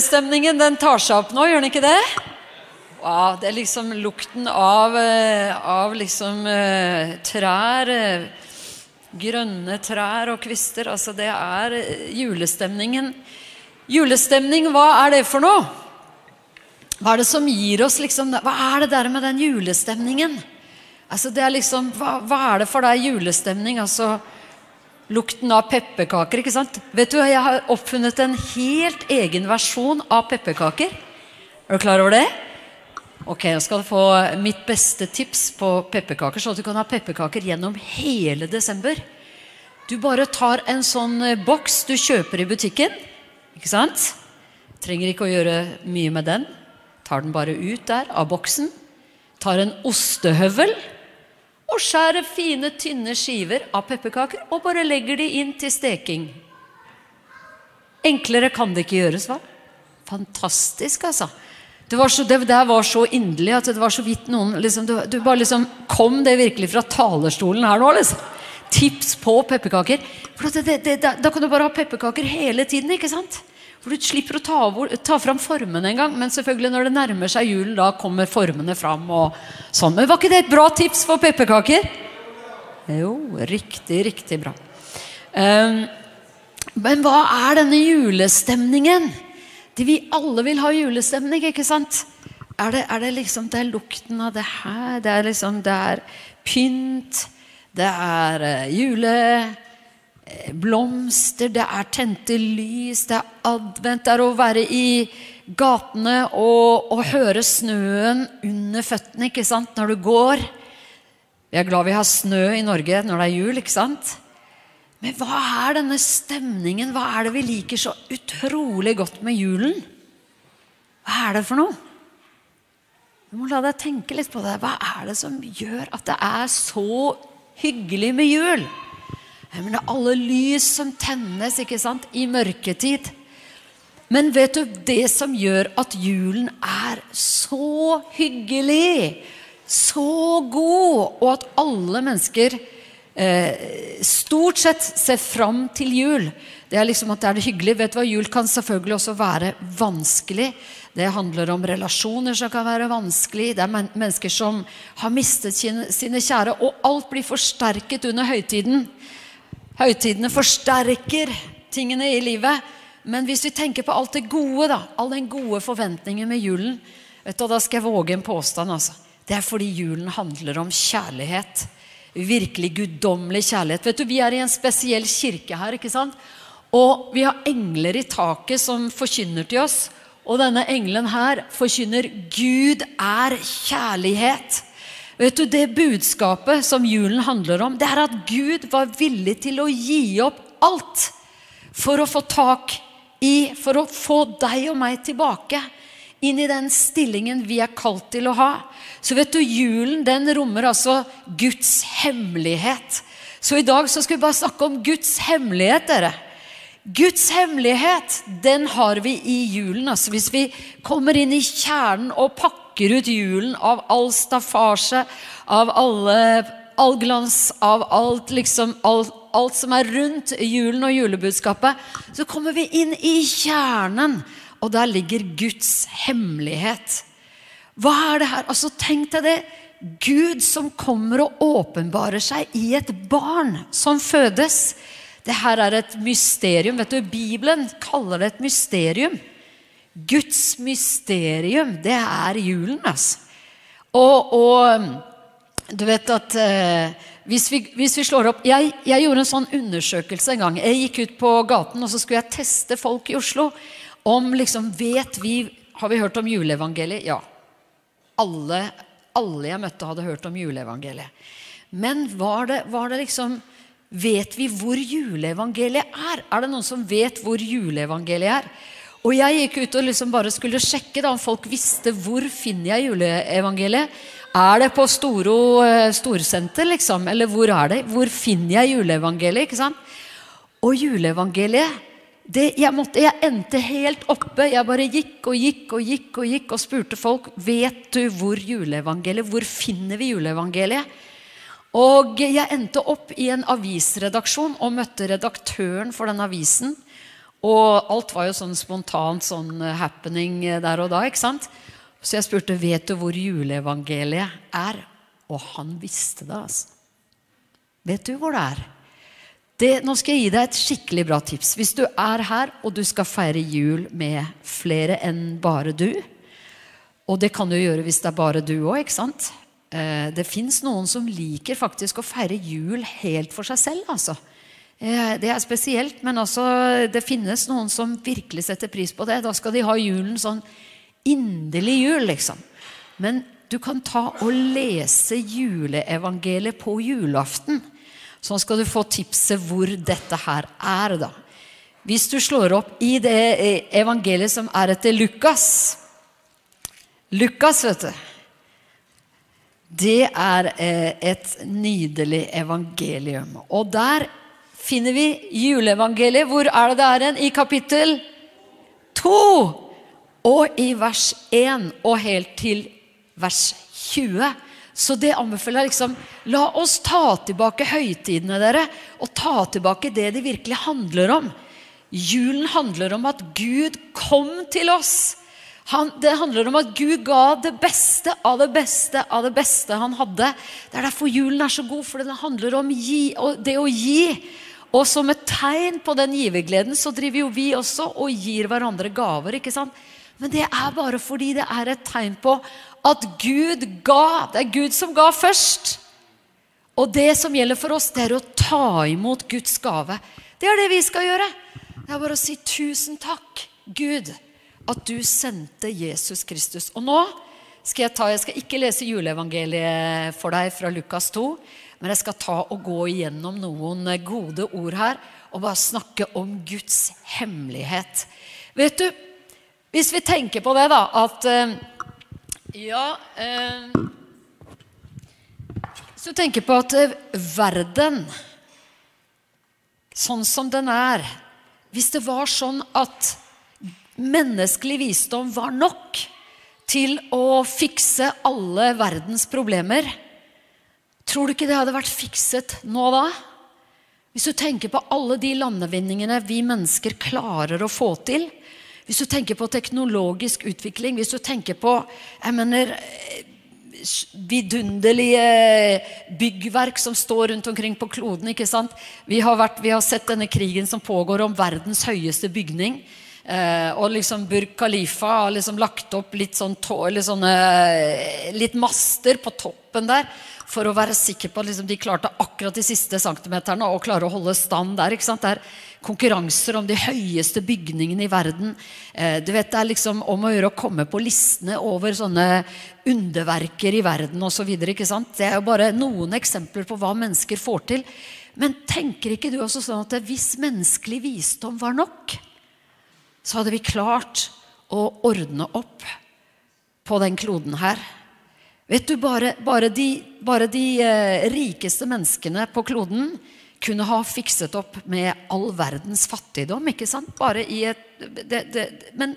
julestemningen den tar seg opp nå, gjør den ikke det? Wow, det er liksom lukten av, eh, av liksom eh, trær. eh, Grønne trær og kvister. Altså, det er julestemningen. Julestemning, hva er det for noe? Hva er det som gir oss liksom Hva er det der med den julestemningen? Altså, det er liksom Hva, hva er det for deg julestemning? Altså lukten av pepperkaker, ikke sant? Vet du, jeg har oppfunnet en helt egen versjon av pepperkaker. Er du klar over det? Ok, jeg skal få mitt beste tips på pepperkaker, at du kan ha pepperkaker gjennom hele desember. Du bare tar en sånn eh, boks du kjøper i butikken, ikke sant? Trenger ikke å gjøre mye med den. Tar den bare ut der av boksen. Tar en ostehøvel og skjærer fine, tynne skiver av pepperkaker og bare legger de inn til steking. Enklere kan det ikke gjøres, hva? Fantastisk, altså. Det, var så, det der var så inderlig at det var så vidt noen liksom, du, du bare liksom Kom det virkelig fra talerstolen her nå, liksom? Tips på pepperkaker. Da kan du bare ha pepperkaker hele tiden, ikke sant? For du slipper å ta, ta fram formene en gang. Men selvfølgelig når det nærmer seg julen, da kommer formene fram. og sånn. Men var ikke det et bra tips for pepperkaker? Jo, riktig, riktig bra. Um, men hva er denne julestemningen? De vi alle vil ha julestemning, ikke sant? Er det, er det liksom Det er lukten av det her. Det er liksom Det er pynt. Det er uh, jule blomster, det er tente lys, det er advent. Det er å være i gatene og, og, høre snøen under føttene ikke sant, når du går. Vi er glad vi har snø i Norge når det er jul, ikke sant? Men hva er denne stemningen? Hva er det vi liker så utrolig godt med julen? Hva er det for noe? Du må la deg tenke litt på det. Hva er det som gjør at det er så hyggelig med jul? Men det er alle lys som tennes ikke sant, i mørketid. Men vet du det som gjør at julen er så hyggelig, så god, og at alle mennesker eh, stort sett ser fram til jul Det er liksom at det er det hyggelig. Vet du hva, Jul kan selvfølgelig også være vanskelig. Det handler om relasjoner som kan være vanskelig. Det er men mennesker som har mistet sine, sine kjære. Og alt blir forsterket under høytiden. Høytidene forsterker tingene i livet. Men hvis vi tenker på alt det gode, da, all den gode forventningen med julen vet du, Da skal jeg våge en påstand. altså. Det er fordi julen handler om kjærlighet. Virkelig guddommelig kjærlighet. Vet du, Vi er i en spesiell kirke her. ikke sant? Og vi har engler i taket som forkynner til oss. Og denne engelen her forkynner Gud er kjærlighet. Vet du, Det budskapet som julen handler om, det er at Gud var villig til å gi opp alt for å få tak i, for å få deg og meg tilbake inn i den stillingen vi er kalt til å ha. Så vet du, julen den rommer altså Guds hemmelighet. Så i dag så skal vi bare snakke om Guds hemmelighet, dere. Guds hemmelighet, den har vi i julen. Altså hvis vi kommer inn i kjernen og pakker ut julen av all staffasje, av alle, all glans, av alt, liksom, alt, alt som er rundt julen og julebudskapet, så kommer vi inn i kjernen, og der ligger Guds hemmelighet. Hva er det her? Altså, Tenk deg det. Gud som kommer og åpenbarer seg i et barn som fødes. Det her er et mysterium. vet du, Bibelen kaller det et mysterium. Guds mysterium, det er julen, altså. Og, og du vet at eh, hvis, vi, hvis, vi, slår opp jeg, jeg, gjorde en sånn undersøkelse en gang. Jeg gikk ut på gaten og så skulle jeg teste folk i Oslo. Om liksom Vet vi Har vi hørt om juleevangeliet? Ja. Alle, alle jeg møtte, hadde hørt om juleevangeliet. Men var det, var det liksom Vet vi hvor juleevangeliet er? Er det noen som vet hvor juleevangeliet er? Og jeg gikk ut og liksom bare skulle sjekke da, om folk visste hvor finner jeg juleevangeliet. Er det på Storo eh, storsenter, liksom? Eller hvor er det? Hvor finner jeg juleevangeliet? ikke sant? Og juleevangeliet det, jeg, måtte, jeg endte helt oppe. Jeg bare gikk og gikk og gikk og gikk og spurte folk vet du hvor juleevangeliet Hvor finner vi juleevangeliet. Og jeg endte opp i en avisredaksjon og møtte redaktøren for den avisen. Og alt var jo sånn spontant sånn happening der og da. ikke sant? Så jeg spurte vet du hvor juleevangeliet er. Og han visste det, altså. Vet du hvor det er? Det, nå skal jeg gi deg et skikkelig bra tips. Hvis du er her og du skal feire jul med flere enn bare du, og det kan du gjøre hvis det er bare du òg, ikke sant? Eh, det fins noen som liker faktisk å feire jul helt for seg selv, altså. Eh, det er spesielt, men altså, det finnes noen som virkelig setter pris på det. Da skal de ha julen sånn inderlig jul, liksom. Men du kan ta og lese juleevangeliet på julaften. Sånn skal du få tipset hvor dette her er, da. Hvis du slår opp i det evangeliet som er etter Lukas Lukas, vet du. Det er eh, et nydelig evangelium. Og der finner vi juleevangeliet. Hvor er det det er hen? I kapittel 2. Og i vers 1 og helt til vers 20. Så det anbefaler jeg liksom La oss ta tilbake høytidene, dere. Og ta tilbake det det virkelig handler om. Julen handler om at Gud kom til oss. Han, det handler om at Gud ga det beste av det beste av det beste han hadde. Det er derfor julen er så god, for det handler om gi, det å gi. Og som et tegn på den givergleden så driver jo vi også og gir hverandre gaver. ikke sant? Men det er bare fordi det er et tegn på at Gud ga. Det er Gud som ga først. Og det som gjelder for oss, det er å ta imot Guds gave. Det er det vi skal gjøre. Det er bare å si tusen takk, Gud, at du sendte Jesus Kristus. Og nå skal jeg ta Jeg skal ikke lese juleevangeliet for deg fra Lukas 2, men jeg skal ta og gå igjennom noen gode ord her og bare snakke om Guds hemmelighet. Vet du, hvis vi tenker på det, da, at eh, Ja eh, Hvis du tenker på at eh, verden, sånn som den er Hvis det var sånn at menneskelig visdom var nok til å fikse alle verdens problemer, tror du ikke det hadde vært fikset nå da? Hvis du tenker på alle de landevinningene vi mennesker klarer å få til, hvis du tenker på teknologisk utvikling, hvis du tenker på jeg mener, vidunderlige byggverk som står rundt omkring på kloden. ikke sant? Vi har, vært, vi har sett denne krigen som pågår om verdens høyeste bygning. Eh, og liksom Burj Khalifa har liksom lagt opp litt, sånn litt, sånne, litt master på toppen der for å være sikker på at liksom de klarte akkurat de siste centimeterne å klare å holde stand der. ikke sant? Det er konkurranser om de høyeste bygningene i verden. Eh, du vet, Det er liksom om å gjøre å komme på listene over sånne underverker i verden osv. Det er jo bare noen eksempler på hva mennesker får til. Men tenker ikke du også sånn at hvis menneskelig visdom var nok, så hadde vi klart å ordne opp på den kloden her? Vet du, Bare, bare de, bare de eh, rikeste menneskene på kloden kunne ha fikset opp med all verdens fattigdom. ikke sant? Bare i et, det, det, men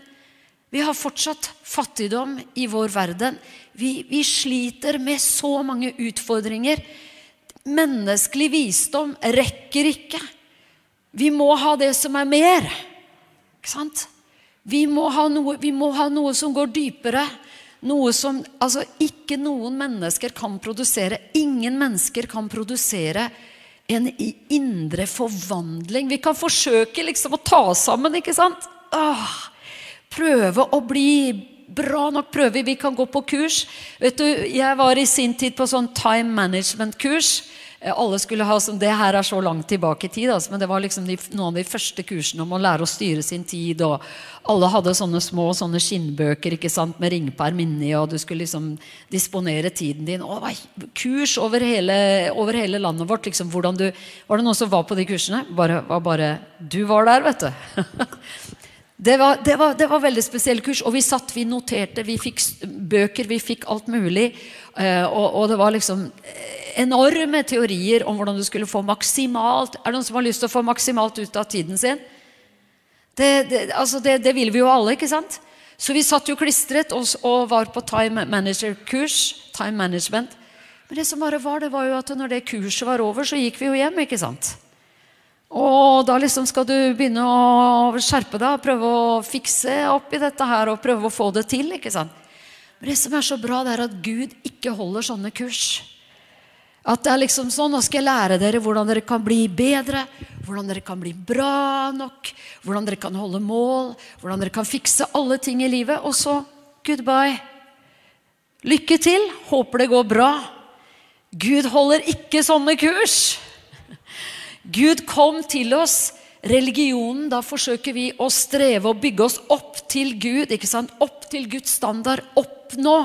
vi har fortsatt fattigdom i vår verden. Vi, vi sliter med så mange utfordringer. Menneskelig visdom rekker ikke. Vi må ha det som er mer. Ikke sant? Vi må noe, må ha noe som går dypere. Noe som altså, ikke noen mennesker kan produsere. Ingen mennesker kan produsere en indre forvandling. Vi kan forsøke liksom å ta sammen, ikke sant? Åh, prøve å bli bra nok. Prøve. Vi kan gå på kurs. Vet du, Jeg var i sin tid på sånn time management-kurs. Eh, alle skulle ha Det her er så langt tilbake i tid, altså, men det var liksom de, noen av de første kursene om å lære å styre sin tid. og Alle hadde sånne små sånne skinnbøker ikke sant, med ringperm inni, og du skulle liksom disponere tiden din. Og, kurs over hele, over hele, landet vårt. Liksom, hvordan du, var det noen som var på de kursene? Bare, var bare Du var der, vet du. Det var, det, var, det var, veldig spesielle kurs. Og vi satt, vi noterte, vi fikk bøker, vi fikk alt mulig. Uh, og, og, det var liksom enorme teorier om hvordan du skulle få maksimalt Er det noen som har lyst til å få maksimalt ut av tiden sin? Det, det, altså det, det vil vi jo alle, ikke sant? Så vi satt jo klistret og, og var på time manager-kurs. Time management. Men det som bare var, det var jo at når det kurset var over, så gikk vi jo hjem, ikke sant? Og da liksom skal du begynne å skjerpe deg og prøve å fikse opp i dette her og prøve å få det til. ikke sant? Men det som er så bra, det er at Gud ikke holder sånne kurs. At det er liksom sånn Nå skal jeg lære dere hvordan dere kan bli bedre, hvordan dere kan bli bra nok, hvordan dere kan holde mål, hvordan dere kan fikse alle ting i livet. Og så goodbye. Lykke til. Håper det går bra. Gud holder ikke sånne kurs. Gud kom til oss. Religionen, da forsøker vi å streve og bygge oss opp til Gud. ikke sant? Opp til Guds standard. Oppnå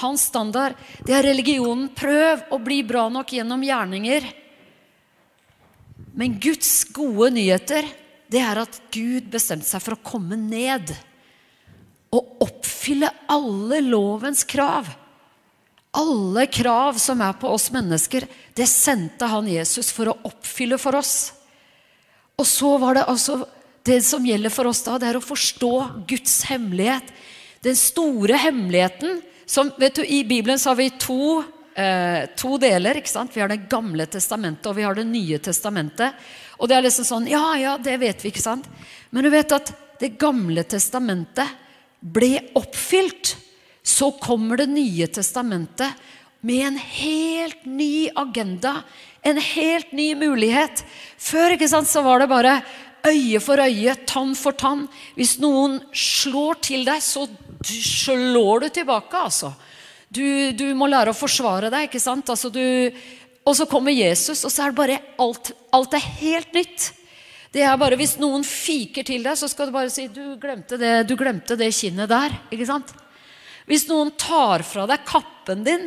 hans standard. Det er religionen. Prøv å bli bra nok gjennom gjerninger. Men Guds gode nyheter, det er at Gud bestemte seg for å komme ned og oppfylle alle lovens krav. Alle krav som er på oss mennesker, det sendte han Jesus for å oppfylle for oss. Og så var det altså Det som gjelder for oss da, det er å forstå Guds hemmelighet. Den store hemmeligheten som, vet du, I Bibelen så har vi to, eh, to deler. ikke sant? Vi har Det gamle testamentet og vi har Det nye testamentet. Og det er liksom sånn Ja, ja, det vet vi, ikke sant? Men du vet at Det gamle testamentet ble oppfylt så kommer Det nye testamentet med en helt ny agenda. En helt ny mulighet. Før ikke sant, så var det bare øye for øye, tann for tann. Hvis noen slår til deg, så slår du tilbake, altså. Du, du må lære å forsvare deg, ikke sant? Altså, du, og så kommer Jesus, og så er det bare alt, alt er helt nytt. Det er bare Hvis noen fiker til deg, så skal du bare si du glemte det, du glemte det kinnet der. ikke sant? Hvis noen tar fra deg kappen din,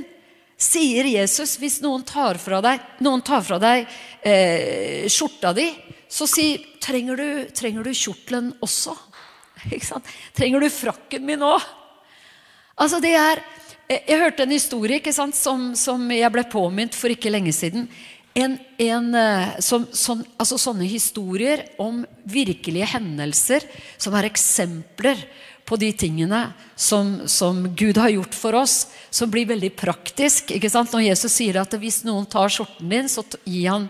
sier Jesus Hvis noen tar fra deg, tar fra deg eh, skjorta di, så si trenger du, trenger du kjortelen også? Trenger du frakken min òg? Altså, det er eh, Jeg hørte en historie som, som, jeg ble påminnet for ikke lenge siden. En, en, eh, som, sånn, altså sånne historier om virkelige hendelser som er eksempler på de tingene som, som, Gud har gjort for oss, som blir veldig praktisk. Når Jesus sier at hvis noen tar skjorten din, så han,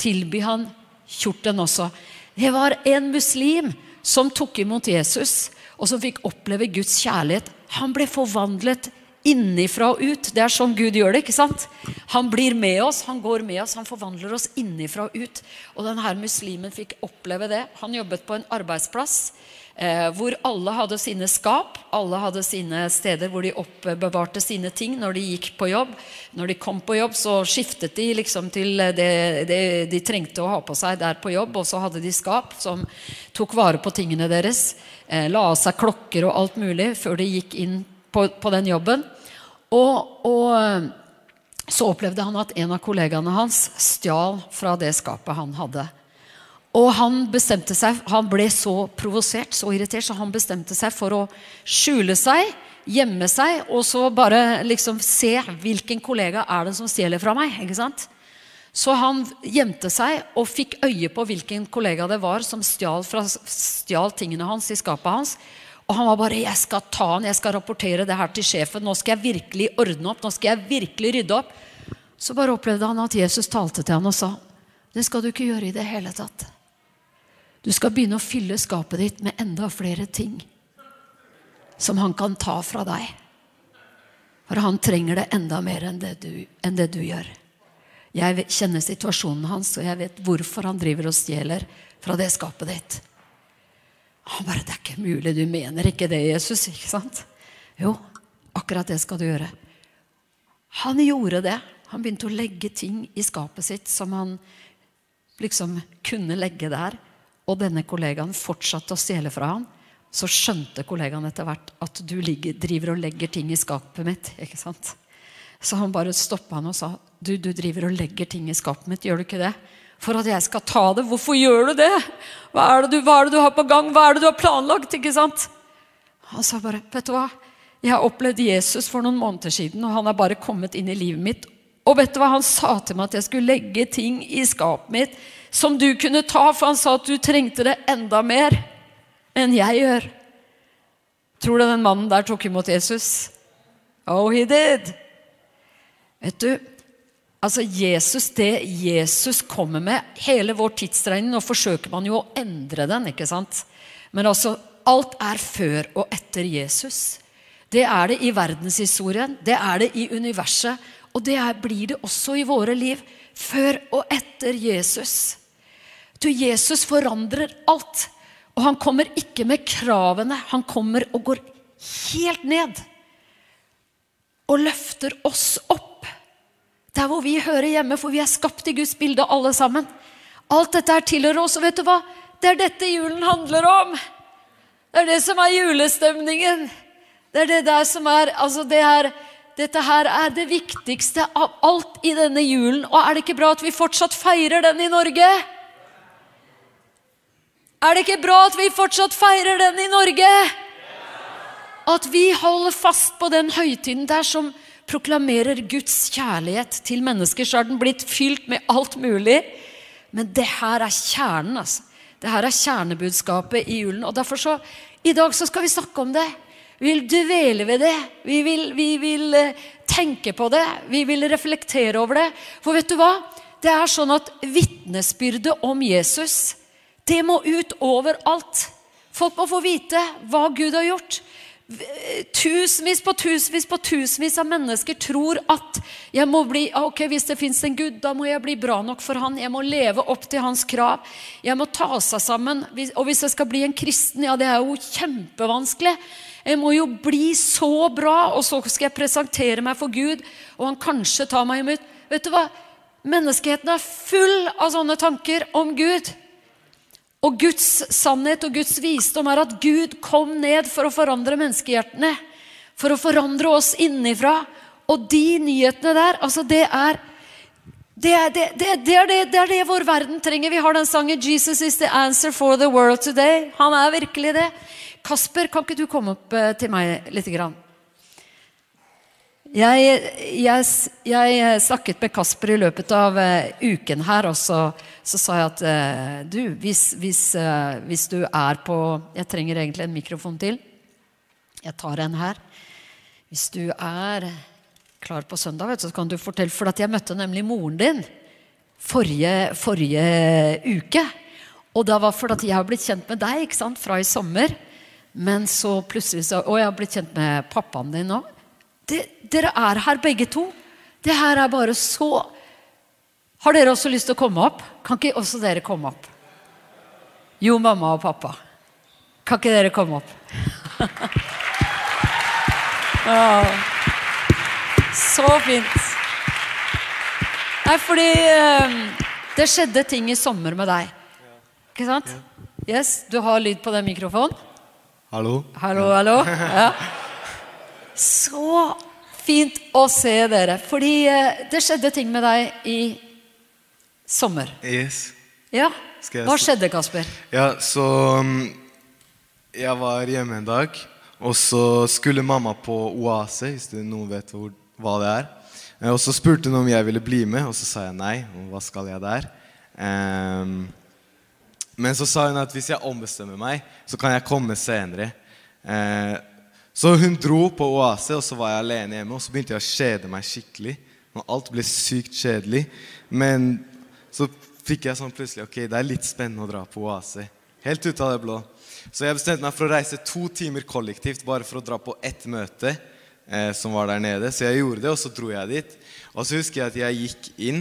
tilby han kjorten også. Det var en muslim som tok imot Jesus, og som fikk oppleve Guds kjærlighet. Han ble forvandlet innifra og ut. Det er sånn Gud gjør det. ikke sant? Han blir med oss, han går med oss, han forvandler oss innifra og ut. Og denne muslimen fikk oppleve det. Han jobbet på en arbeidsplass hvor alle hadde sine skap, alle hadde sine steder hvor de oppbevarte sine ting når de gikk på jobb. Når de kom på jobb, så skiftet de liksom til det, det de trengte å ha på seg der på jobb. Og så hadde de skap som tok vare på tingene deres. Eh, la av seg klokker og alt mulig før de gikk inn på, på den jobben. Og, og eh, så opplevde han at en av kollegaene hans stjal fra det skapet han hadde. Og han bestemte seg, han ble så provosert, så irritert, så han bestemte seg for å skjule seg, gjemme seg, og så bare liksom se hvilken kollega er det som stjeler fra meg. ikke sant? Så han gjemte seg og fikk øye på hvilken kollega det var som stjal, fra, stjal tingene hans i skapet hans. Og han var bare 'Jeg skal ta han, jeg skal rapportere det her til sjefen. Nå skal jeg virkelig ordne opp. Nå skal jeg virkelig rydde opp.' Så bare opplevde han at Jesus talte til han og sa 'Det skal du ikke gjøre i det hele tatt'. Du skal begynne å fylle skapet ditt med enda flere ting som han kan ta fra deg. For han trenger det enda mer enn det du, enn det du gjør. Jeg kjenner situasjonen hans, og jeg vet hvorfor han driver og stjeler fra det skapet ditt. Han bare 'Det er ikke mulig. Du mener ikke det, Jesus.' Ikke sant? Jo, akkurat det skal du gjøre. Han gjorde det. Han begynte å legge ting i skapet sitt som han liksom kunne legge der og denne kollegaen fortsatte å stjele fra ham, så skjønte kollegaen etter hvert at du ligger, driver og legger ting i skapet mitt. ikke sant? Så han bare stoppa han og sa du, du driver og legger ting i skapet mitt. Gjør du ikke det? For at jeg skal ta det. Hvorfor gjør du det? Hva er det du, hva er det du har på gang? Hva er det du har planlagt? ikke sant? Han sa bare vet du hva? Jeg har opplevd Jesus for noen måneder siden, og han har bare kommet inn i livet mitt. Og vet du hva han sa til meg? At jeg skulle legge ting i skapet mitt som du kunne ta, for han sa at du trengte det enda mer enn jeg gjør. Tror du den mannen der tok imot Jesus? Oh, he did. Vet du, Altså Jesus, Det Jesus kommer med, hele vår tidsregning Nå forsøker man jo å endre den, ikke sant? Men altså, alt er før og etter Jesus. Det er det i verdenshistorien, det er det i universet, og det er, blir det også i våre liv. Før og etter Jesus. Du, Jesus forandrer alt. Og han kommer ikke med kravene. Han kommer og går helt ned. Og løfter oss opp. Der hvor vi hører hjemme, for vi er skapt i Guds bilde, alle sammen. Alt dette er tilhører oss, og vet du hva? Det er dette julen handler om. Det er det som er julestemningen. Det er det der som er Altså, det er Dette her er det viktigste av alt i denne julen. Og er det ikke bra at vi fortsatt feirer den i Norge? Er det ikke bra at vi fortsatt feirer den i Norge? At vi holder fast på den høytiden der som proklamerer Guds kjærlighet til mennesker, så er den blitt fylt med alt mulig. Men det her er kjernen. altså. Det her er kjernebudskapet i julen. Og derfor så, I dag så skal vi snakke om det. Vi vil dvele ved det. Vi vil, vi vil eh, tenke på det. Vi vil reflektere over det. For vet du hva? Det er sånn at vitnesbyrdet om Jesus, det må ut overalt. Folk må få vite hva Gud har gjort. Tusenvis på tusenvis på tusenvis av mennesker tror at jeg må bli, ah, ok, hvis det fins en Gud, da må jeg bli bra nok for han. Jeg må leve opp til hans krav. Jeg må ta seg sammen. Og hvis jeg skal bli en kristen, ja, det er jo kjempevanskelig. Jeg må jo bli så bra, og så skal jeg presentere meg for Gud, og han kanskje tar meg imot. Vet du hva? Menneskeheten er full av sånne tanker om Gud. Og Guds sannhet og Guds visdom er at Gud kom ned for å forandre menneskehjertene. For å forandre oss innifra. Og de nyhetene der, altså det er det er det, det, det er det, er det, vår verden trenger. Vi har den sangen 'Jesus is the answer for the world today'. Han er virkelig det. Kasper, kan ikke du komme opp eh, til meg litt? Grann? Jeg, jeg, jeg, snakket med Kasper i løpet av uh, uken her, og så, så sa jeg at uh, du, hvis, hvis, uh, hvis, du er på Jeg trenger egentlig en mikrofon til. Jeg tar en her. Hvis du er klar på søndag, vet, så kan du fortelle For jeg møtte nemlig moren din forrige, forrige uke. Og det var fordi jeg har blitt kjent med deg ikke sant, fra i sommer. Men så plutselig så, Og jeg har blitt kjent med pappaen din òg det, dere er her begge to. Det her er bare så Har dere også lyst til å komme opp? Kan ikke også dere komme opp? Jo, mamma og pappa. Kan ikke dere komme opp? ja. Så fint. Nei, fordi um, det skjedde ting i sommer med deg. Ikke sant? Yes, Du har lyd på den mikrofonen? Hallo. Hallo, hallo. Ja. Så fint å se dere. Fordi eh, det skjedde ting med deg i sommer. Yes. Ja, Hva skjedde, Kasper? Ja, så mm, Jeg var hjemme en dag, og så skulle mamma på Oase, hvis noen vet hvor, hva det er. Eh, og så spurte hun om jeg ville bli med, og så sa jeg nei. Og hva skal jeg der? Um, men så sa hun at hvis jeg ombestemmer meg, så kan jeg komme senere. Uh, så hun dro på Oase, og så var jeg alene hjemme. Og så begynte jeg å kjede meg skikkelig. Og alt ble sykt kjedelig. Men så fikk jeg sånn plutselig Ok, det er litt spennende å dra på Oase. Helt ut av det blå. Så jeg bestemte meg for å reise to timer kollektivt bare for å dra på ett møte eh, som var der nede. Så jeg gjorde det, og så dro jeg dit. Og så husker jeg at jeg gikk inn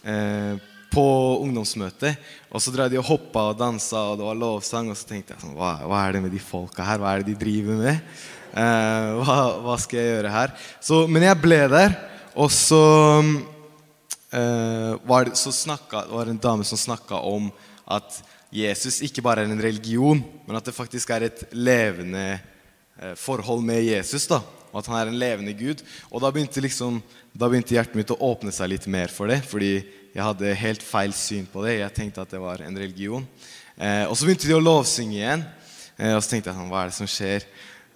eh, på ungdomsmøtet. Og så drev de og hoppa og dansa, og det var lovsang. Og så tenkte jeg sånn hva, hva, er det med de folka her? Hva er det de driver med? Eh, hva, hva, skal jeg gjøre her? Så, men jeg ble der, og så eh, var, det, så snakka, var det en dame som snakka om at Jesus ikke bare er en religion, men at det faktisk er et levende eh, forhold med Jesus. da, Og at han er en levende Gud. Og da begynte, liksom, da begynte hjertet mitt å åpne seg litt mer for det. Fordi jeg hadde helt feil syn på det. Jeg tenkte at det var en religion. Og så begynte de å lovsynge igjen. Og så tenkte jeg sånn, hva er det som skjer?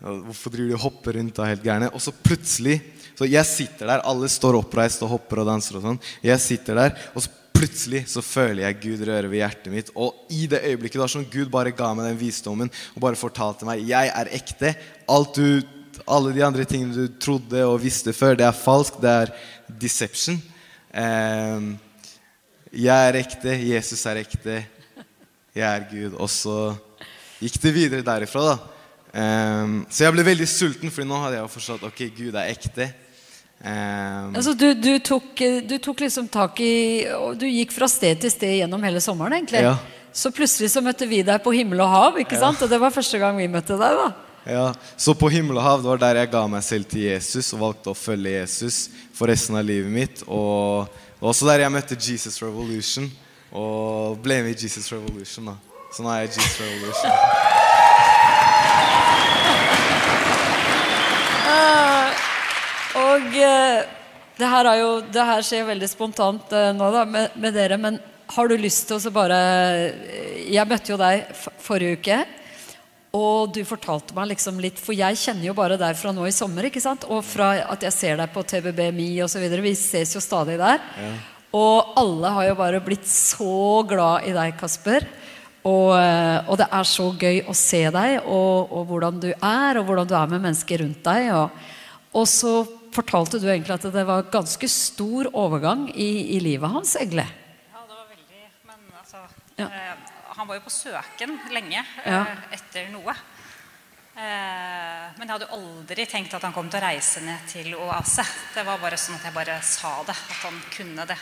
Hvorfor driver de og hopper rundt og helt gærne? Og så plutselig så Jeg sitter der, alle står oppreist og hopper og danser og sånn. Jeg sitter der, og så plutselig så føler jeg Gud røre ved hjertet mitt. Og i det øyeblikket det som Gud bare ga meg den visdommen og bare fortalte meg jeg er ekte. Alt du, alle de andre tingene du trodde og visste før, det er falsk. Det er deception. Ehm, jeg er ekte, Jesus er ekte, jeg er Gud. Og så gikk det videre derifra, da. Ehm, så jeg ble veldig sulten, for nå hadde jeg jo forstått ok, Gud er ekte. Um, Altså, du, du, tok, du tok liksom tak i og Du gikk fra sted til sted gjennom hele sommeren, egentlig. Ja. Så plutselig så møtte vi deg på himmel og hav, ikke sant? Og det var første gang vi møtte deg, da. ja. Så på himmel og hav, det var der jeg ga meg selv til Jesus og valgte å følge Jesus for resten av livet mitt. Og det var også der jeg møtte Jesus Revolution og ble med i Jesus Revolution. da. Så nå er jeg Jesus Revolution. Og eh, det her, er jo, det her skjer veldig spontant eh, nå da, med, med dere, men har du lyst til å så bare eh, Jeg møtte jo deg forrige uke, og du fortalte meg liksom litt For jeg kjenner jo bare deg fra nå i sommer, ikke sant? Og fra at jeg ser deg på TBB Mi osv. Vi ses jo stadig der. Og alle har jo bare blitt så glad i deg, Kasper. Og, eh, og det er så gøy å se deg, og, og hvordan du er, og hvordan du er med mennesker rundt deg. Og, og så fortalte du egentlig at det var ganske stor overgang i, i livet hans, Egle. Ja, det var veldig Men altså Ja. eh, Han var jo på søken lenge Ja. eh, etter noe. Eh, men jeg hadde jo aldri tenkt at han kom til å reise ned til Oase. Det var bare sånn at jeg bare sa det, at han kunne det.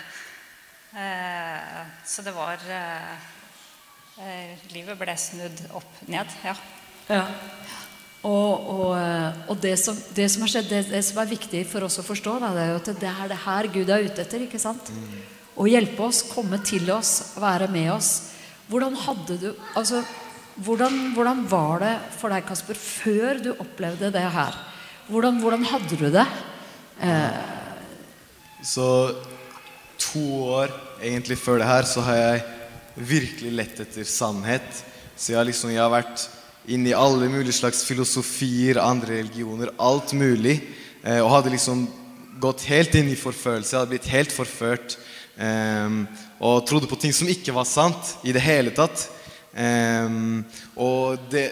Eh, så det var eh, Livet ble snudd opp ned, ja. Ja. Og, og, eh, og det, som, det som har skjedd, det, det som er viktig for oss å forstå, da, det er jo at det er det her Gud er ute etter. ikke sant? Å hjelpe oss, komme til oss, være med oss. Hvordan hadde du altså, hvordan, hvordan var det for deg, Kasper, før du opplevde det her? Hvordan, hvordan hadde du det? Så to år egentlig før det her så har jeg virkelig lett etter sannhet. Så jeg liksom jeg har vært inne i alle mulige slags filosofier, andre religioner, alt mulig. Eh, og hadde liksom gått helt inn i forfølelse. Jeg hadde blitt helt forført. eh, og trodde på ting som ikke var sant i det hele tatt. Eh, og det,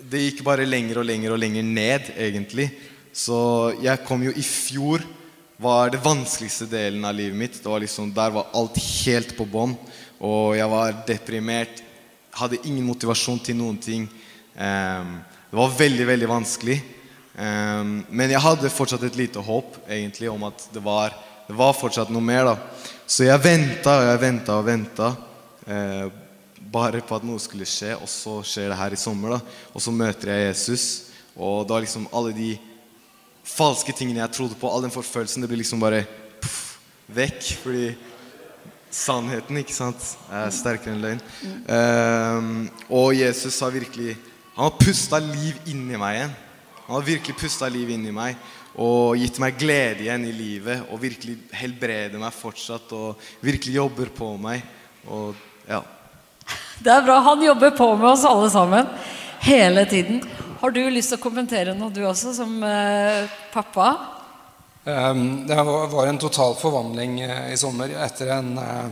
det gikk bare lenger og lenger og lenger ned, egentlig. Så jeg kom jo i fjor var det vanskeligste delen av livet mitt. Var liksom, der var alt helt på bånn. Og jeg var deprimert. Hadde ingen motivasjon til noen ting. Ehm, det var veldig, veldig vanskelig. Ehm, men jeg hadde fortsatt et lite håp egentlig om at det var, det var fortsatt noe mer. da. Så jeg venta og jeg venta og venta. Eh, bare på at noe skulle skje, og så skjer det her i sommer. da. Og så møter jeg Jesus, og da liksom alle de falske tingene jeg trodde på, all den forfølelsen, det blir liksom bare puff, vekk. Fordi sannheten ikke sant, er sterkere enn løgn. Um, og Jesus har virkelig Han har pusta liv inni meg igjen. Han har virkelig pusta liv inni meg og gitt meg glede igjen i livet. Og virkelig helbreder meg fortsatt og virkelig jobber på meg. Og ja. Det er bra. Han jobber på med oss alle sammen hele tiden. Har du lyst til å kommentere noe, du også, som eh, pappa? Um, Det var en total forvandling eh, i sommer etter en eh,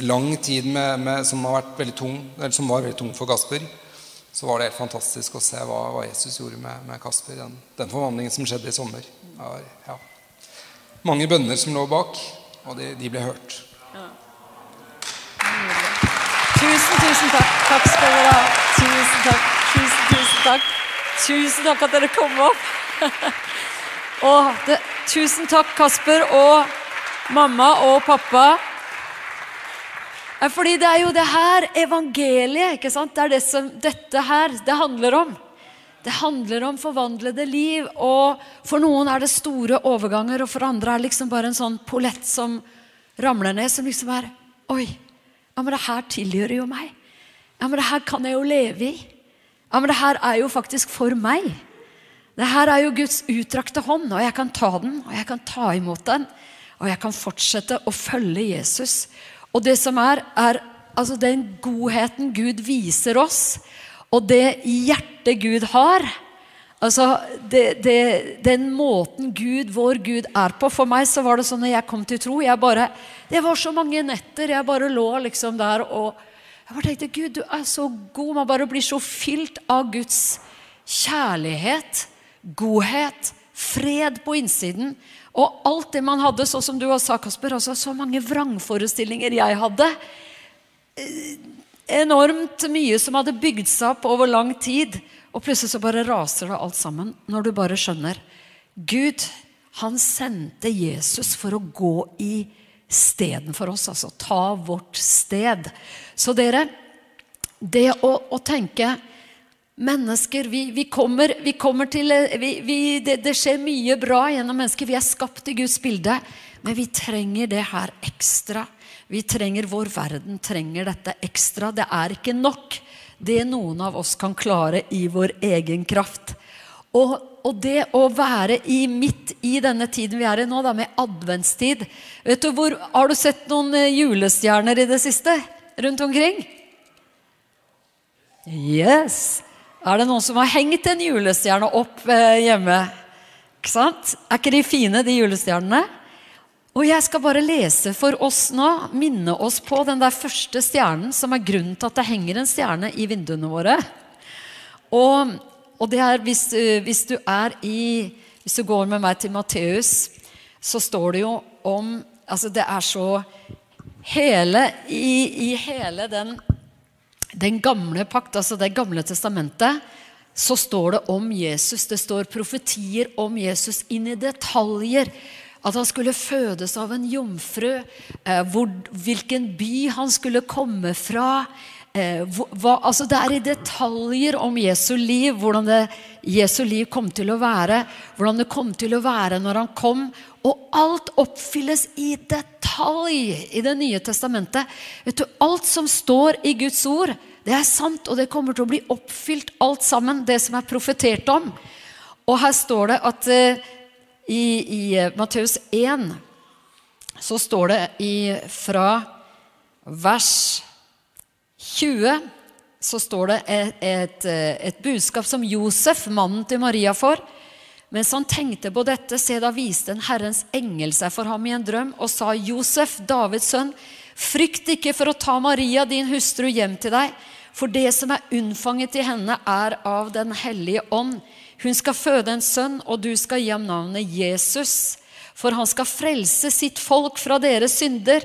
lang tid med, med, som, tung, eller som var veldig tung for Kasper. Så var det helt fantastisk å se hva, hva Jesus gjorde med, med Kasper. Den, den forvandlingen som skjedde i sommer. Var, ja. Mange bønner som lå bak, og de, de ble hørt. Tusen, tusen takk. Takk skal dere ha. Tusen takk. Tusen, tusen takk. Tusen takk at dere kom opp. Og det, tusen takk, Kasper og mamma og pappa. Fordi det er jo det her evangeliet, ikke sant? Det er det som dette her det handler om. Det handler om forvandlede liv, og for noen er det store overganger, og for andre er det liksom bare en sånn pollett som ramler ned, som liksom er Oi, ja, men det her tilhører jo meg. Ja, men det her kan jeg jo leve i. Ja, men det her er jo faktisk for meg. Det her er jo Guds utdrakte hånd, og jeg kan ta den, og jeg kan ta imot den. Og jeg kan fortsette å følge Jesus. Og det som er, er altså den godheten Gud viser oss, og det hjertet Gud har Altså, det, det, Den måten Gud, vår Gud, er på For meg så var det sånn når jeg kom til tro jeg bare, Det var så mange netter jeg bare lå liksom der og jeg bare tenkte Gud, du er så god. Man bare blir så fylt av Guds kjærlighet, godhet, fred på innsiden. Og alt det man hadde, så som du sa, Kasper, altså så mange vrangforestillinger jeg hadde. Eh, enormt mye som hadde bygd seg opp over lang tid. Og plutselig så bare raser det alt sammen når du bare skjønner. Gud, han sendte Jesus for å gå i steden for oss. Altså ta vårt sted. Så dere, det å, å tenke Mennesker, vi, vi, kommer, vi kommer, til vi, det, det, skjer mye bra gjennom mennesker. Vi er skapt i Guds bilde. Men vi trenger det her ekstra. Vi trenger Vår verden trenger dette ekstra. Det er ikke nok det noen av oss kan klare i vår egen kraft. Og, og det å være i, midt i denne tiden vi er i nå, da, med adventstid vet du hvor, Har du sett noen eh, julestjerner i det siste rundt omkring? Yes! Er det noen som har hengt en julestjerne opp eh, hjemme? Ikke sant? Er ikke de fine, de julestjernene? Og jeg skal bare lese for oss nå, minne oss på den der første stjernen som er grunnen til at det henger en stjerne i vinduene våre. Og, og det er hvis, eh, hvis, du er i Hvis du går med meg til Matteus, så står det jo om Altså, det er så Hele i, i hele den den gamle pakt, altså Det gamle testamentet, så står det om Jesus. Det står profetier om Jesus inn i detaljer. At han skulle fødes av en jomfru, eh, hvor, hvilken by han skulle komme fra. Eh, hva, altså det er i detaljer om Jesu liv, hvordan det, Jesu liv kom til å være. Hvordan det kom til å være når han kom. Og alt oppfylles i detalj i Det nye testamentet. Vet du, Alt som står i Guds ord, det er sant, og det kommer til å bli oppfylt alt sammen, det som er profetert om. Og her står det at eh, i, i uh, Matteus 1 så står det i, fra vers 20 så står det et, et, eh, et, budskap som Josef, mannen til Maria, får. Mens han tenkte på dette, se da viste en Herrens engel seg for ham i en drøm og sa, Josef, Davids sønn, frykt ikke for å ta Maria, din hustru, hjem til deg. For det som er unnfanget i henne, er av Den hellige ånd. Hun skal føde en sønn, og du skal gi ham navnet Jesus. For han skal frelse sitt folk fra deres synder.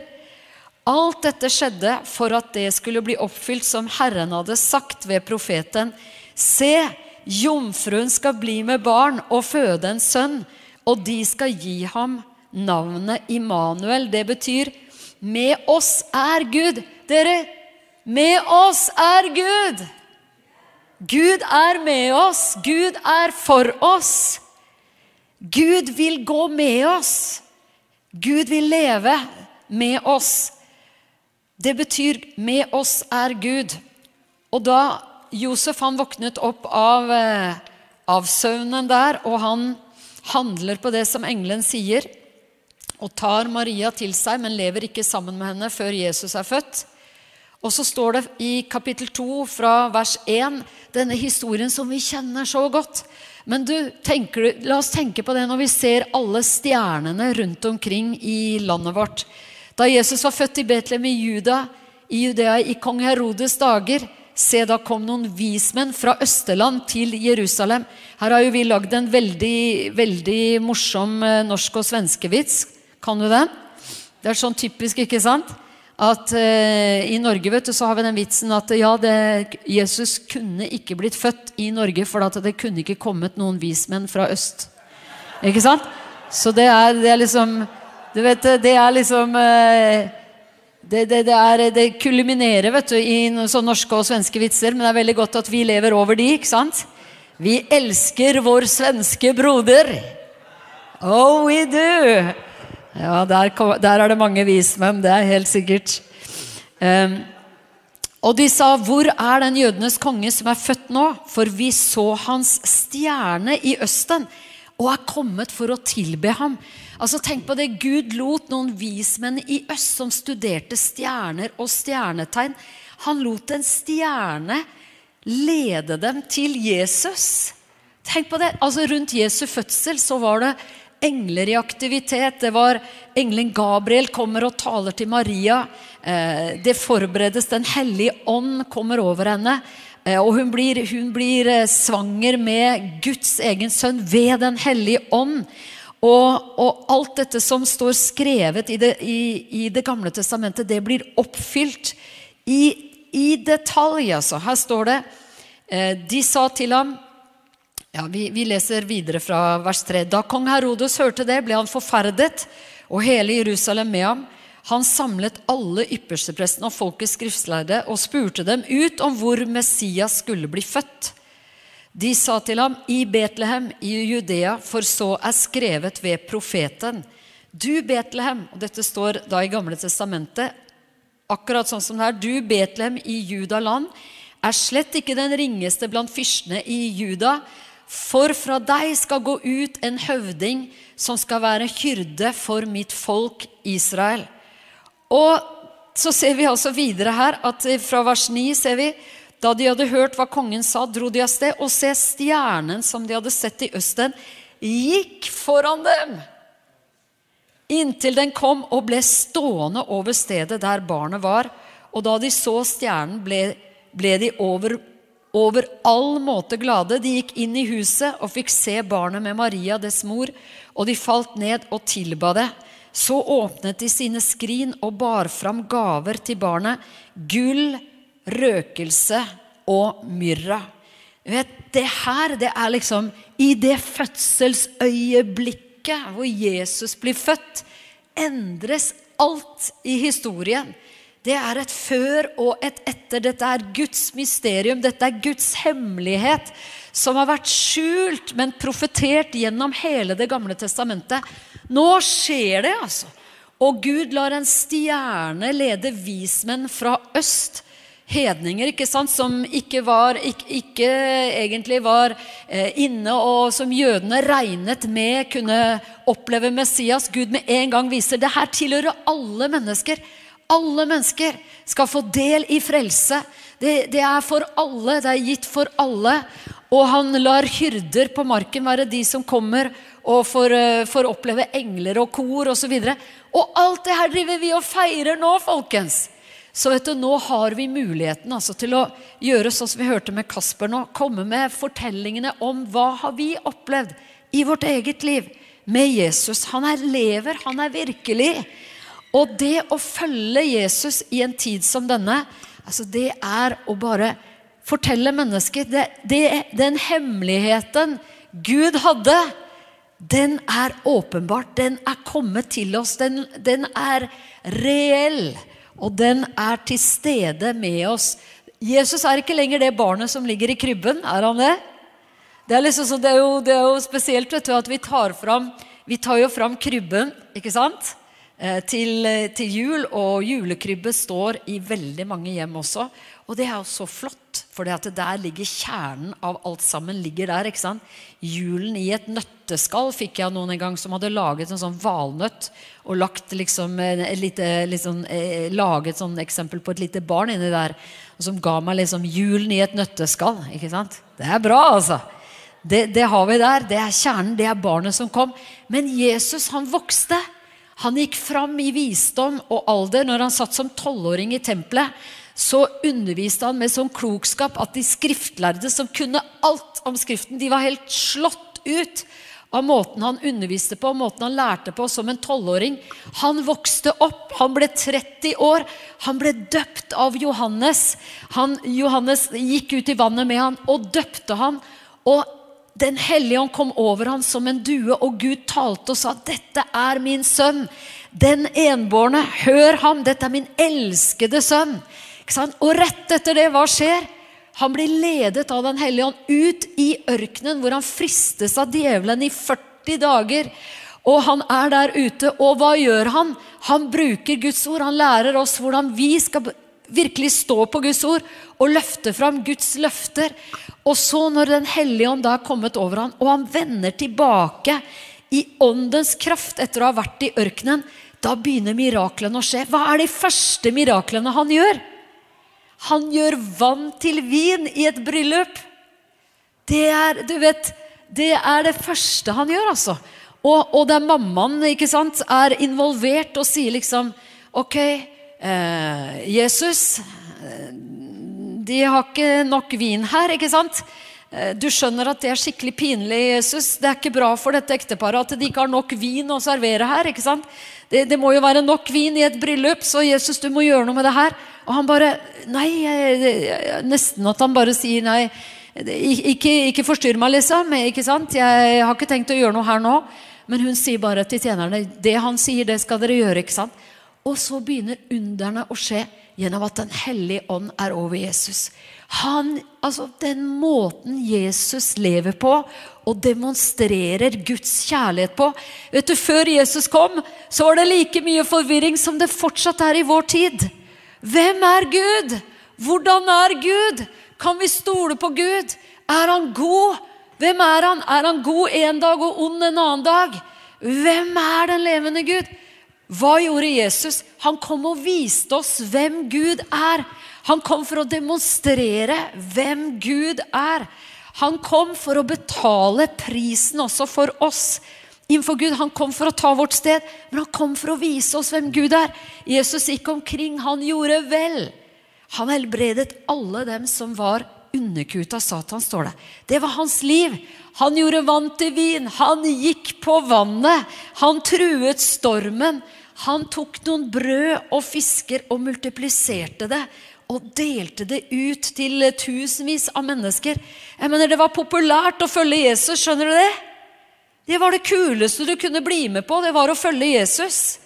Alt dette skjedde for at det skulle bli oppfylt som Herren hadde sagt ved profeten. Se, jomfruen skal bli med barn og føde en sønn, og de skal gi ham navnet Immanuel. Det betyr 'med oss er Gud'. Dere, med oss er Gud. Gud er med oss. Gud er for oss. Gud vil gå med oss. Gud vil leve med oss. Det betyr 'med oss er Gud'. Og da Josef han våknet opp av, eh, av søvnen der, og han handler på det som engelen sier, og tar Maria til seg, men lever ikke sammen med henne før Jesus er født. Og så står det i kapittel 2 fra vers 1 denne historien som vi kjenner så godt. Men du, tenker, la oss tenke på det når vi ser alle stjernene rundt omkring i landet vårt. Da Jesus var født i Betlehem i Juda, i Judea i kong Herodes dager, se da kom noen vismenn fra Østerland til Jerusalem. Her har jo vi lagd en veldig, veldig morsom eh, norsk- og svenskevits. Kan du den? Det er sånn typisk, ikke sant? at eh, i Norge vet du, så har vi den vitsen at ja, det, Jesus kunne ikke blitt født i Norge, for det kunne ikke kommet noen vismenn fra øst. Ikke sant? Så det er, det er liksom Du vet, det er liksom uh, det, det, det, er, det, kulminerer vet du, i norske og svenske vitser, men det er veldig godt at vi lever over de, ikke sant? Vi elsker vår svenske broder. Oh, we do! Ja, der, der er det mange vismenn, det er helt sikkert. Um, og de sa, 'Hvor er den jødenes konge som er født nå?' For vi så hans stjerne i østen og er kommet for å tilbe ham. Altså Tenk på det. Gud lot noen vismenn i øst som studerte stjerner og stjernetegn. Han lot en stjerne lede dem til Jesus. Tenk på det. Altså Rundt Jesu fødsel så var det engler i aktivitet. Det var Engelen Gabriel kommer og taler til Maria. Eh, det forberedes. Den hellige ånd kommer over henne. Eh, og hun blir, hun blir eh, svanger med Guds egen sønn ved Den hellige ånd. Og, og, alt dette som står skrevet i Det, i, i det gamle testamentet, det blir oppfylt i, i detalj. Altså. Her står det eh, De sa til ham ja, vi, vi, leser videre fra vers 3. Da kong Herodes hørte det, ble han forferdet, og hele Jerusalem med ham. Han samlet alle yppersteprestene og folkets skriftslærde og spurte dem ut om hvor Messias skulle bli født. De sa til ham, i Betlehem i Judea, for så er skrevet ved profeten. Du, Betlehem, og dette står da i Gamle testamentet, akkurat sånn som det er, du, Betlehem i Judaland, er slett ikke den ringeste blant fyrstene i Juda, for fra deg skal gå ut en høvding som skal være hyrde for mitt folk Israel. Og så ser vi altså videre her at fra vers 9 ser vi da de hadde hørt hva kongen sa, dro de av sted, og se stjernen som de hadde sett i østen, gikk foran dem. Inntil den kom og ble stående over stedet der barnet var. Og da de så stjernen, ble, ble de over, over all måte glade. De gikk inn i huset og fikk se barnet med Maria, dess mor, og de falt ned og tilba det. Så åpnet de sine skrin og bar fram gaver til barnet. Gull, røkelse og myrra. Vet, det her det er liksom I det fødselsøyeblikket hvor Jesus blir født, endres alt i historien. Det er et før og et etter. Dette er Guds mysterium. Dette er Guds hemmelighet som har vært skjult, men profetert gjennom hele Det gamle testamentet. Nå skjer det, altså. Og Gud lar en stjerne lede vismenn fra øst. Hedninger ikke sant, som ikke, var, ikke, ikke egentlig var eh, inne, og som jødene regnet med kunne oppleve Messias. Gud med en gang viser det her tilhører alle mennesker. Alle mennesker skal få del i frelse. Det, det, er for alle. Det er gitt for alle. Og han lar hyrder på marken være de som kommer og får, uh, får oppleve engler og kor osv. Og, så og alt det her driver vi og feirer nå, folkens. Så vet du, nå har vi muligheten altså, til å gjøre sånn som vi hørte med Kasper nå. Komme med fortellingene om hva har vi opplevd i vårt eget liv med Jesus. Han er lever, han er virkelig. Og det å følge Jesus i en tid som denne, altså det er å bare fortelle mennesker det, det, Den hemmeligheten Gud hadde den er åpenbart. Den er kommet til oss. Den, den, er reell. Og den er til stede med oss. Jesus er ikke lenger det barnet som ligger i krybben. Er han det? Det er, liksom det er, jo, det er jo, spesielt du, at vi tar, fram, vi tar jo fram krybben ikke sant? Eh, til, til jul. Og julekrybbe står i veldig mange hjem også. Og det er jo så flott, for der ligger kjernen av alt sammen. ligger der, ikke sant? Julen i et nøtteskall fikk jeg noen en gang som hadde laget en sånn valnøtt og lagt liksom et lite, liksom, eh, laget sånn eksempel på et lite barn inni der. Som ga meg liksom julen i et nøtteskall. ikke sant? Det er bra, altså. Det, det har vi der. Det er kjernen. Det er barnet som kom. Men Jesus, han vokste. Han gikk fram i visdom og alder når han satt som tolvåring i tempelet så underviste han med sånn klokskap at de skriftlærde som kunne alt om Skriften, de var helt slått ut av måten han underviste på, måten han lærte på som en tolvåring. Han vokste opp, han ble 30 år, han ble døpt av Johannes. Han, Johannes gikk ut i vannet med han og døpte han. Og Den hellige ånd kom over han som en due, og Gud talte og sa, 'Dette er min sønn, den enbårne. Hør ham, dette er min elskede sønn.' Og rett etter det, hva skjer? Han blir ledet av Den hellige ånd ut i ørkenen, hvor han fristes av djevelen i 40 dager. Og han er der ute, og hva gjør han? Han bruker Guds ord. Han lærer oss hvordan vi skal virkelig stå på Guds ord og løfte fram Guds løfter. Og så, når Den hellige ånd da er kommet over ham, og han vender tilbake i åndens kraft etter å ha vært i ørkenen, da begynner miraklene å skje. Hva er de første miraklene han gjør? Han gjør vann til vin i et bryllup. Det er, du vet, det er det første han gjør, altså. Og, og der mammaen ikke sant, er involvert og sier liksom Ok, eh, Jesus, de har ikke nok vin her, ikke sant? Eh, Du skjønner at det er skikkelig pinlig, Jesus. Det er ikke bra for dette ekteparet at de ikke har nok vin å servere her. ikke sant? Det, det må jo være nok vin i et bryllup, så Jesus, du må gjøre noe med det her. Og han bare Nei, nesten at han bare sier nei. Ikke, ikke forstyrr meg, liksom. ikke sant? Jeg har ikke tenkt å gjøre noe her nå. Men hun sier bare til tjenerne det han sier, det skal dere gjøre. ikke sant? Og så begynner underne å skje gjennom at Den hellige ånd er over Jesus. Han, altså Den måten Jesus lever på og demonstrerer Guds kjærlighet på Vet du, Før Jesus kom, så var det like mye forvirring som det fortsatt er i vår tid. Hvem er Gud? Hvordan er Gud? Kan vi stole på Gud? Er han god? Hvem er han? Er han god en dag og ond en annen dag? Hvem er den levende Gud? Hva gjorde Jesus? Han kom og viste oss hvem Gud er. Han kom for å demonstrere hvem Gud er. Han kom for å betale prisen også for oss innenfor Gud. Han kom for å ta vårt sted, men han kom for å vise oss hvem Gud er. Jesus gikk omkring, han gjorde vel. Han helbredet alle dem som var underkuet av Satan, står det. Det var hans liv. Han gjorde vann til vin. Han gikk på vannet. Han truet stormen. Han tok noen brød og fisker og multipliserte det. Og delte det ut til tusenvis av mennesker. Jeg mener, Det var populært å følge Jesus. Skjønner du det? Det var det kuleste du kunne bli med på. Det var å følge Jesus.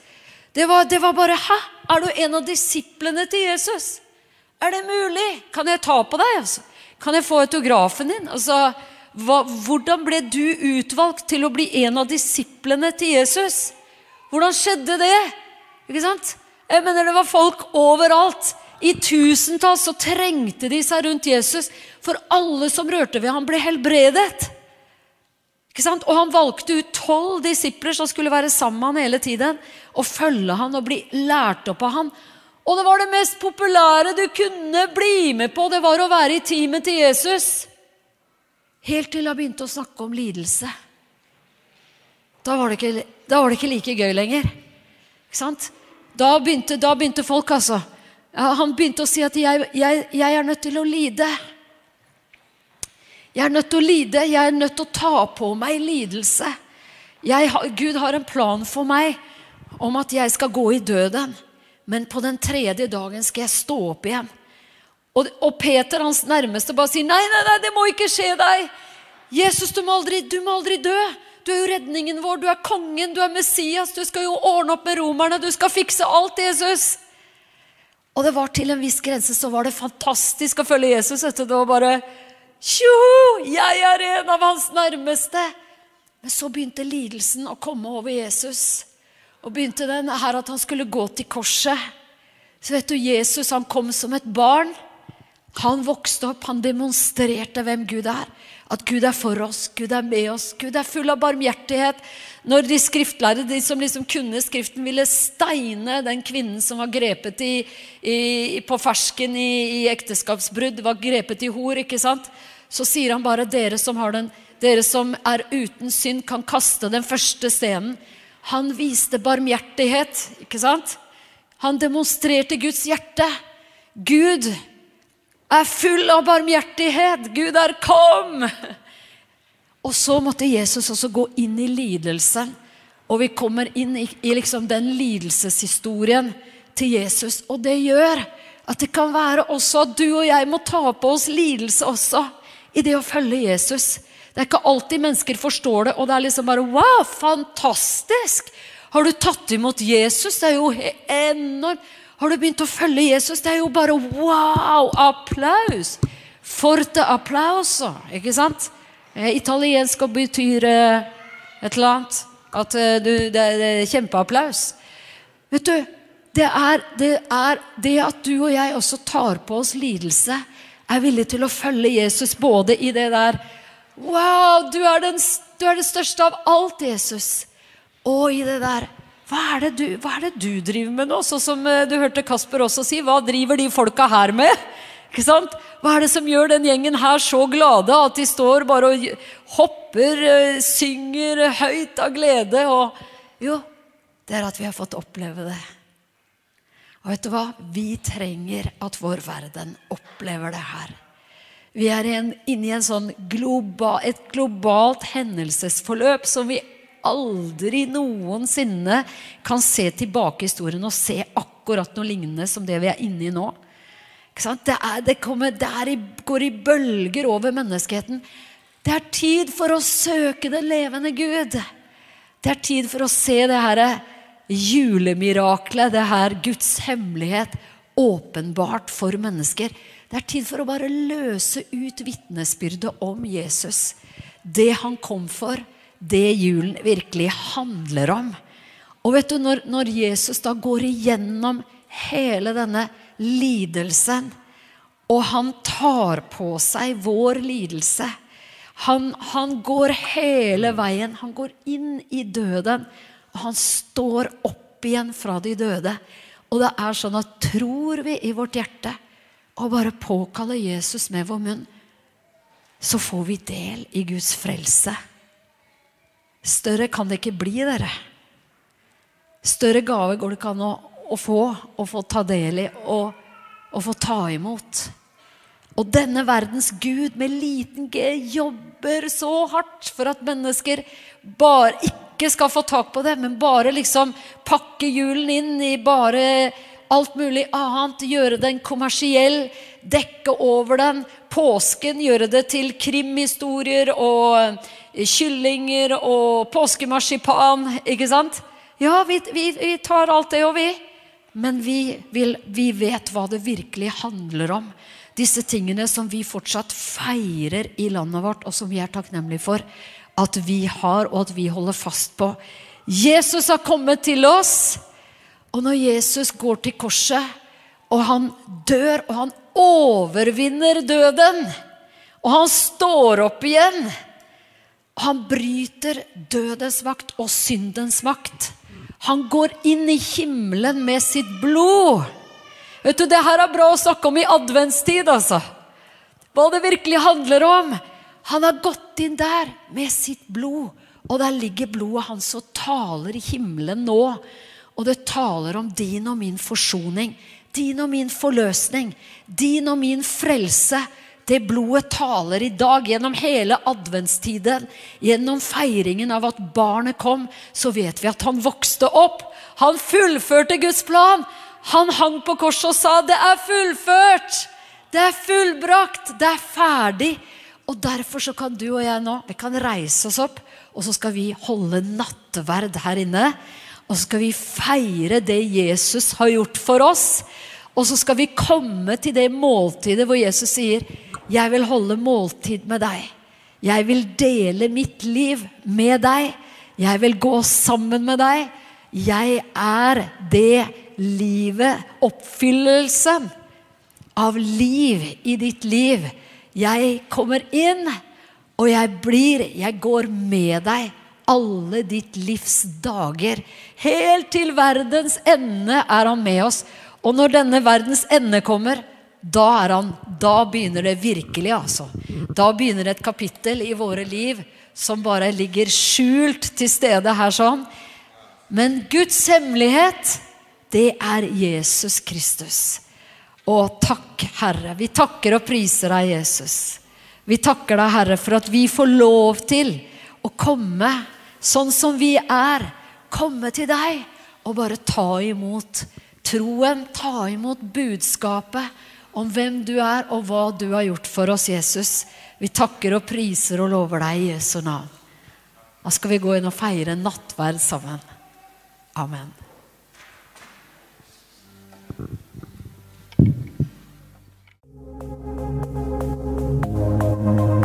Det var, det var bare Hæ? Er du en av disiplene til Jesus? Er det mulig? Kan jeg ta på deg? Altså? Kan jeg få autografen din? Altså, hva, hvordan ble du utvalgt til å bli en av disiplene til Jesus? Hvordan skjedde det? Ikke sant? Jeg mener Det var folk overalt. I tusentalls så trengte de seg rundt Jesus, for alle som rørte ved ham, ble helbredet. Og han valgte ut tolv disipler som skulle være sammen med han hele tiden, og følge han og bli lært opp av han. Og det var det mest populære du kunne bli med på, det var å være i teamet til Jesus. Helt til han begynte å snakke om lidelse. Da var det ikke, var det ikke like gøy lenger. Ikke sant? Da begynte, da begynte folk, altså. Han begynte å si at jeg, jeg, jeg, er nødt til å lide. Jeg er nødt til å lide. Jeg er nødt til å ta på meg lidelse. Jeg, Gud har en plan for meg om at jeg skal gå i døden. Men på den tredje dagen skal jeg stå opp igjen. Og, og Peter, hans nærmeste, bare sier nei, nei, nei, det må ikke skje deg. Jesus, du må aldri, du må aldri dø. Du er jo redningen vår, du er kongen, du er Messias. Du skal jo ordne opp med romerne, du skal fikse alt, Jesus. Og det var til en viss grense så var det fantastisk å følge Jesus. Det var bare Tjoho! Jeg er en av hans nærmeste. Men så begynte lidelsen å komme over Jesus. Og begynte den her at han skulle gå til korset. Så vet du, Jesus han kom som et barn. Han vokste opp, han demonstrerte hvem Gud er. At Gud er for oss, Gud er med oss, Gud er full av barmhjertighet. Når de skriftlærde, de som liksom kunne Skriften, ville steine den kvinnen som var grepet i, i, på fersken i, i, ekteskapsbrudd, var grepet i hor, ikke sant? så sier han bare dere som, den, dere som er uten synd, kan kaste den første stenen. Han viste barmhjertighet, ikke sant? Han demonstrerte Guds hjerte. Gud er full av barmhjertighet. Gud er kom! Og så måtte Jesus også gå inn i lidelse. Og vi kommer inn i, i liksom den lidelseshistorien til Jesus. Og det gjør at det kan være også at du og jeg må ta på oss lidelse også i det å følge Jesus. Det er ikke alltid mennesker forstår det, og det er liksom bare Wow, fantastisk! Har du tatt imot Jesus? Det er jo enormt. Har du begynt å følge Jesus? Det er jo bare wow! Applaus! Forte applauso, ikke sant? Eh, italiensk betyr eh, et eller annet. At eh, du, det, er kjempeapplaus. Vet du, det er, det er det at du og jeg også tar på oss lidelse, er villig til å følge Jesus både i det der Wow, du er, den, du er det største av alt, Jesus. Og i det der hva er, du, hva er, det du, driver med nå? Sånn som eh, du hørte Kasper også si. Hva driver de folka her med? Ikke sant? Hva er det som gjør den gjengen her så glade at de står bare og hopper, eh, synger høyt av glede? Og jo, det er at vi har fått oppleve det. Og vet du hva? Vi trenger at vår verden opplever det her. Vi er inne i en sånn global, et globalt hendelsesforløp som vi aldri noensinne kan se tilbake i historien og se akkurat noe lignende som det vi er inne i nå. Det, er, det, kommer, det er, går i bølger over menneskeheten. Det er tid for å søke det levende Gud. Det er tid for å se det her julemiraklet, det her Guds hemmelighet, åpenbart for mennesker. Det er tid for å bare løse ut vitnesbyrdet om Jesus. Det han kom for, det julen virkelig handler om. Og vet du, når, når Jesus da går igjennom hele denne lidelsen, og han tar på seg vår lidelse han, han går hele veien. Han går inn i døden, og han står opp igjen fra de døde. Og det er sånn at tror vi i vårt hjerte og bare påkaller Jesus med vår munn, så får vi del i Guds frelse. Større kan det ikke bli, dere. Større gave går det ikke an å, å få og få ta del i og, og få ta imot. Og denne verdens gud med liten g jobber så hardt for at mennesker bare ikke skal få tak på det, men bare liksom pakke julen inn i bare alt mulig annet, gjøre den kommersiell, dekke over den. Påsken gjøre det til krimhistorier og kyllinger og påskemarsipan. Ikke sant? Ja, vi, vi, vi tar alt det, og vi. Men vi, vil, vi vet hva det virkelig handler om. Disse tingene som vi fortsatt feirer i landet vårt, og som vi er takknemlige for at vi har, og at vi holder fast på. Jesus har kommet til oss. Og når Jesus går til korset, og han dør, og han overvinner døden, og han står opp igjen Han bryter dødens makt og syndens makt. Han går inn i himmelen med sitt blod. Vet du, Det her er bra å snakke om i adventstid, altså. Hva det virkelig handler om. Han har gått inn der med sitt blod, og der ligger blodet hans og taler i himmelen nå. Og det taler om din og min forsoning, din og min forløsning, din og min frelse. Det blodet taler i dag gjennom hele adventstiden. Gjennom feiringen av at barnet kom, så vet vi at han vokste opp. Han fullførte Guds plan. Han hang på korset og sa, 'Det er fullført! Det er fullbrakt! Det er ferdig!' Og Derfor så kan du og jeg nå vi kan reise oss opp, og så skal vi holde nattverd her inne. Og så skal vi feire det Jesus har gjort for oss. Og så skal vi komme til det måltidet hvor Jesus sier, 'Jeg vil holde måltid med deg'. Jeg vil dele mitt liv med deg. Jeg vil gå sammen med deg. Jeg er det livet, oppfyllelsen av liv i ditt liv. Jeg kommer inn, og jeg blir, jeg går med deg alle ditt livs dager. Helt til verdens ende er han med oss. Og når denne verdens ende kommer, da, han, da begynner det virkelig, altså. Da begynner et kapittel i våre liv som bare ligger skjult til stede her sånn. Men Guds hemmelighet, det er Jesus Kristus. Og takk, Herre. Vi takker og priser deg, Jesus. Vi takker deg, Herre, for at vi får lov til å komme sånn som vi er. Komme til deg og bare ta imot troen, ta imot budskapet om hvem du er, og hva du har gjort for oss, Jesus. Vi takker og priser og lover deg i Jesu navn. Da skal vi gå inn og feire nattverd sammen. Amen. Thank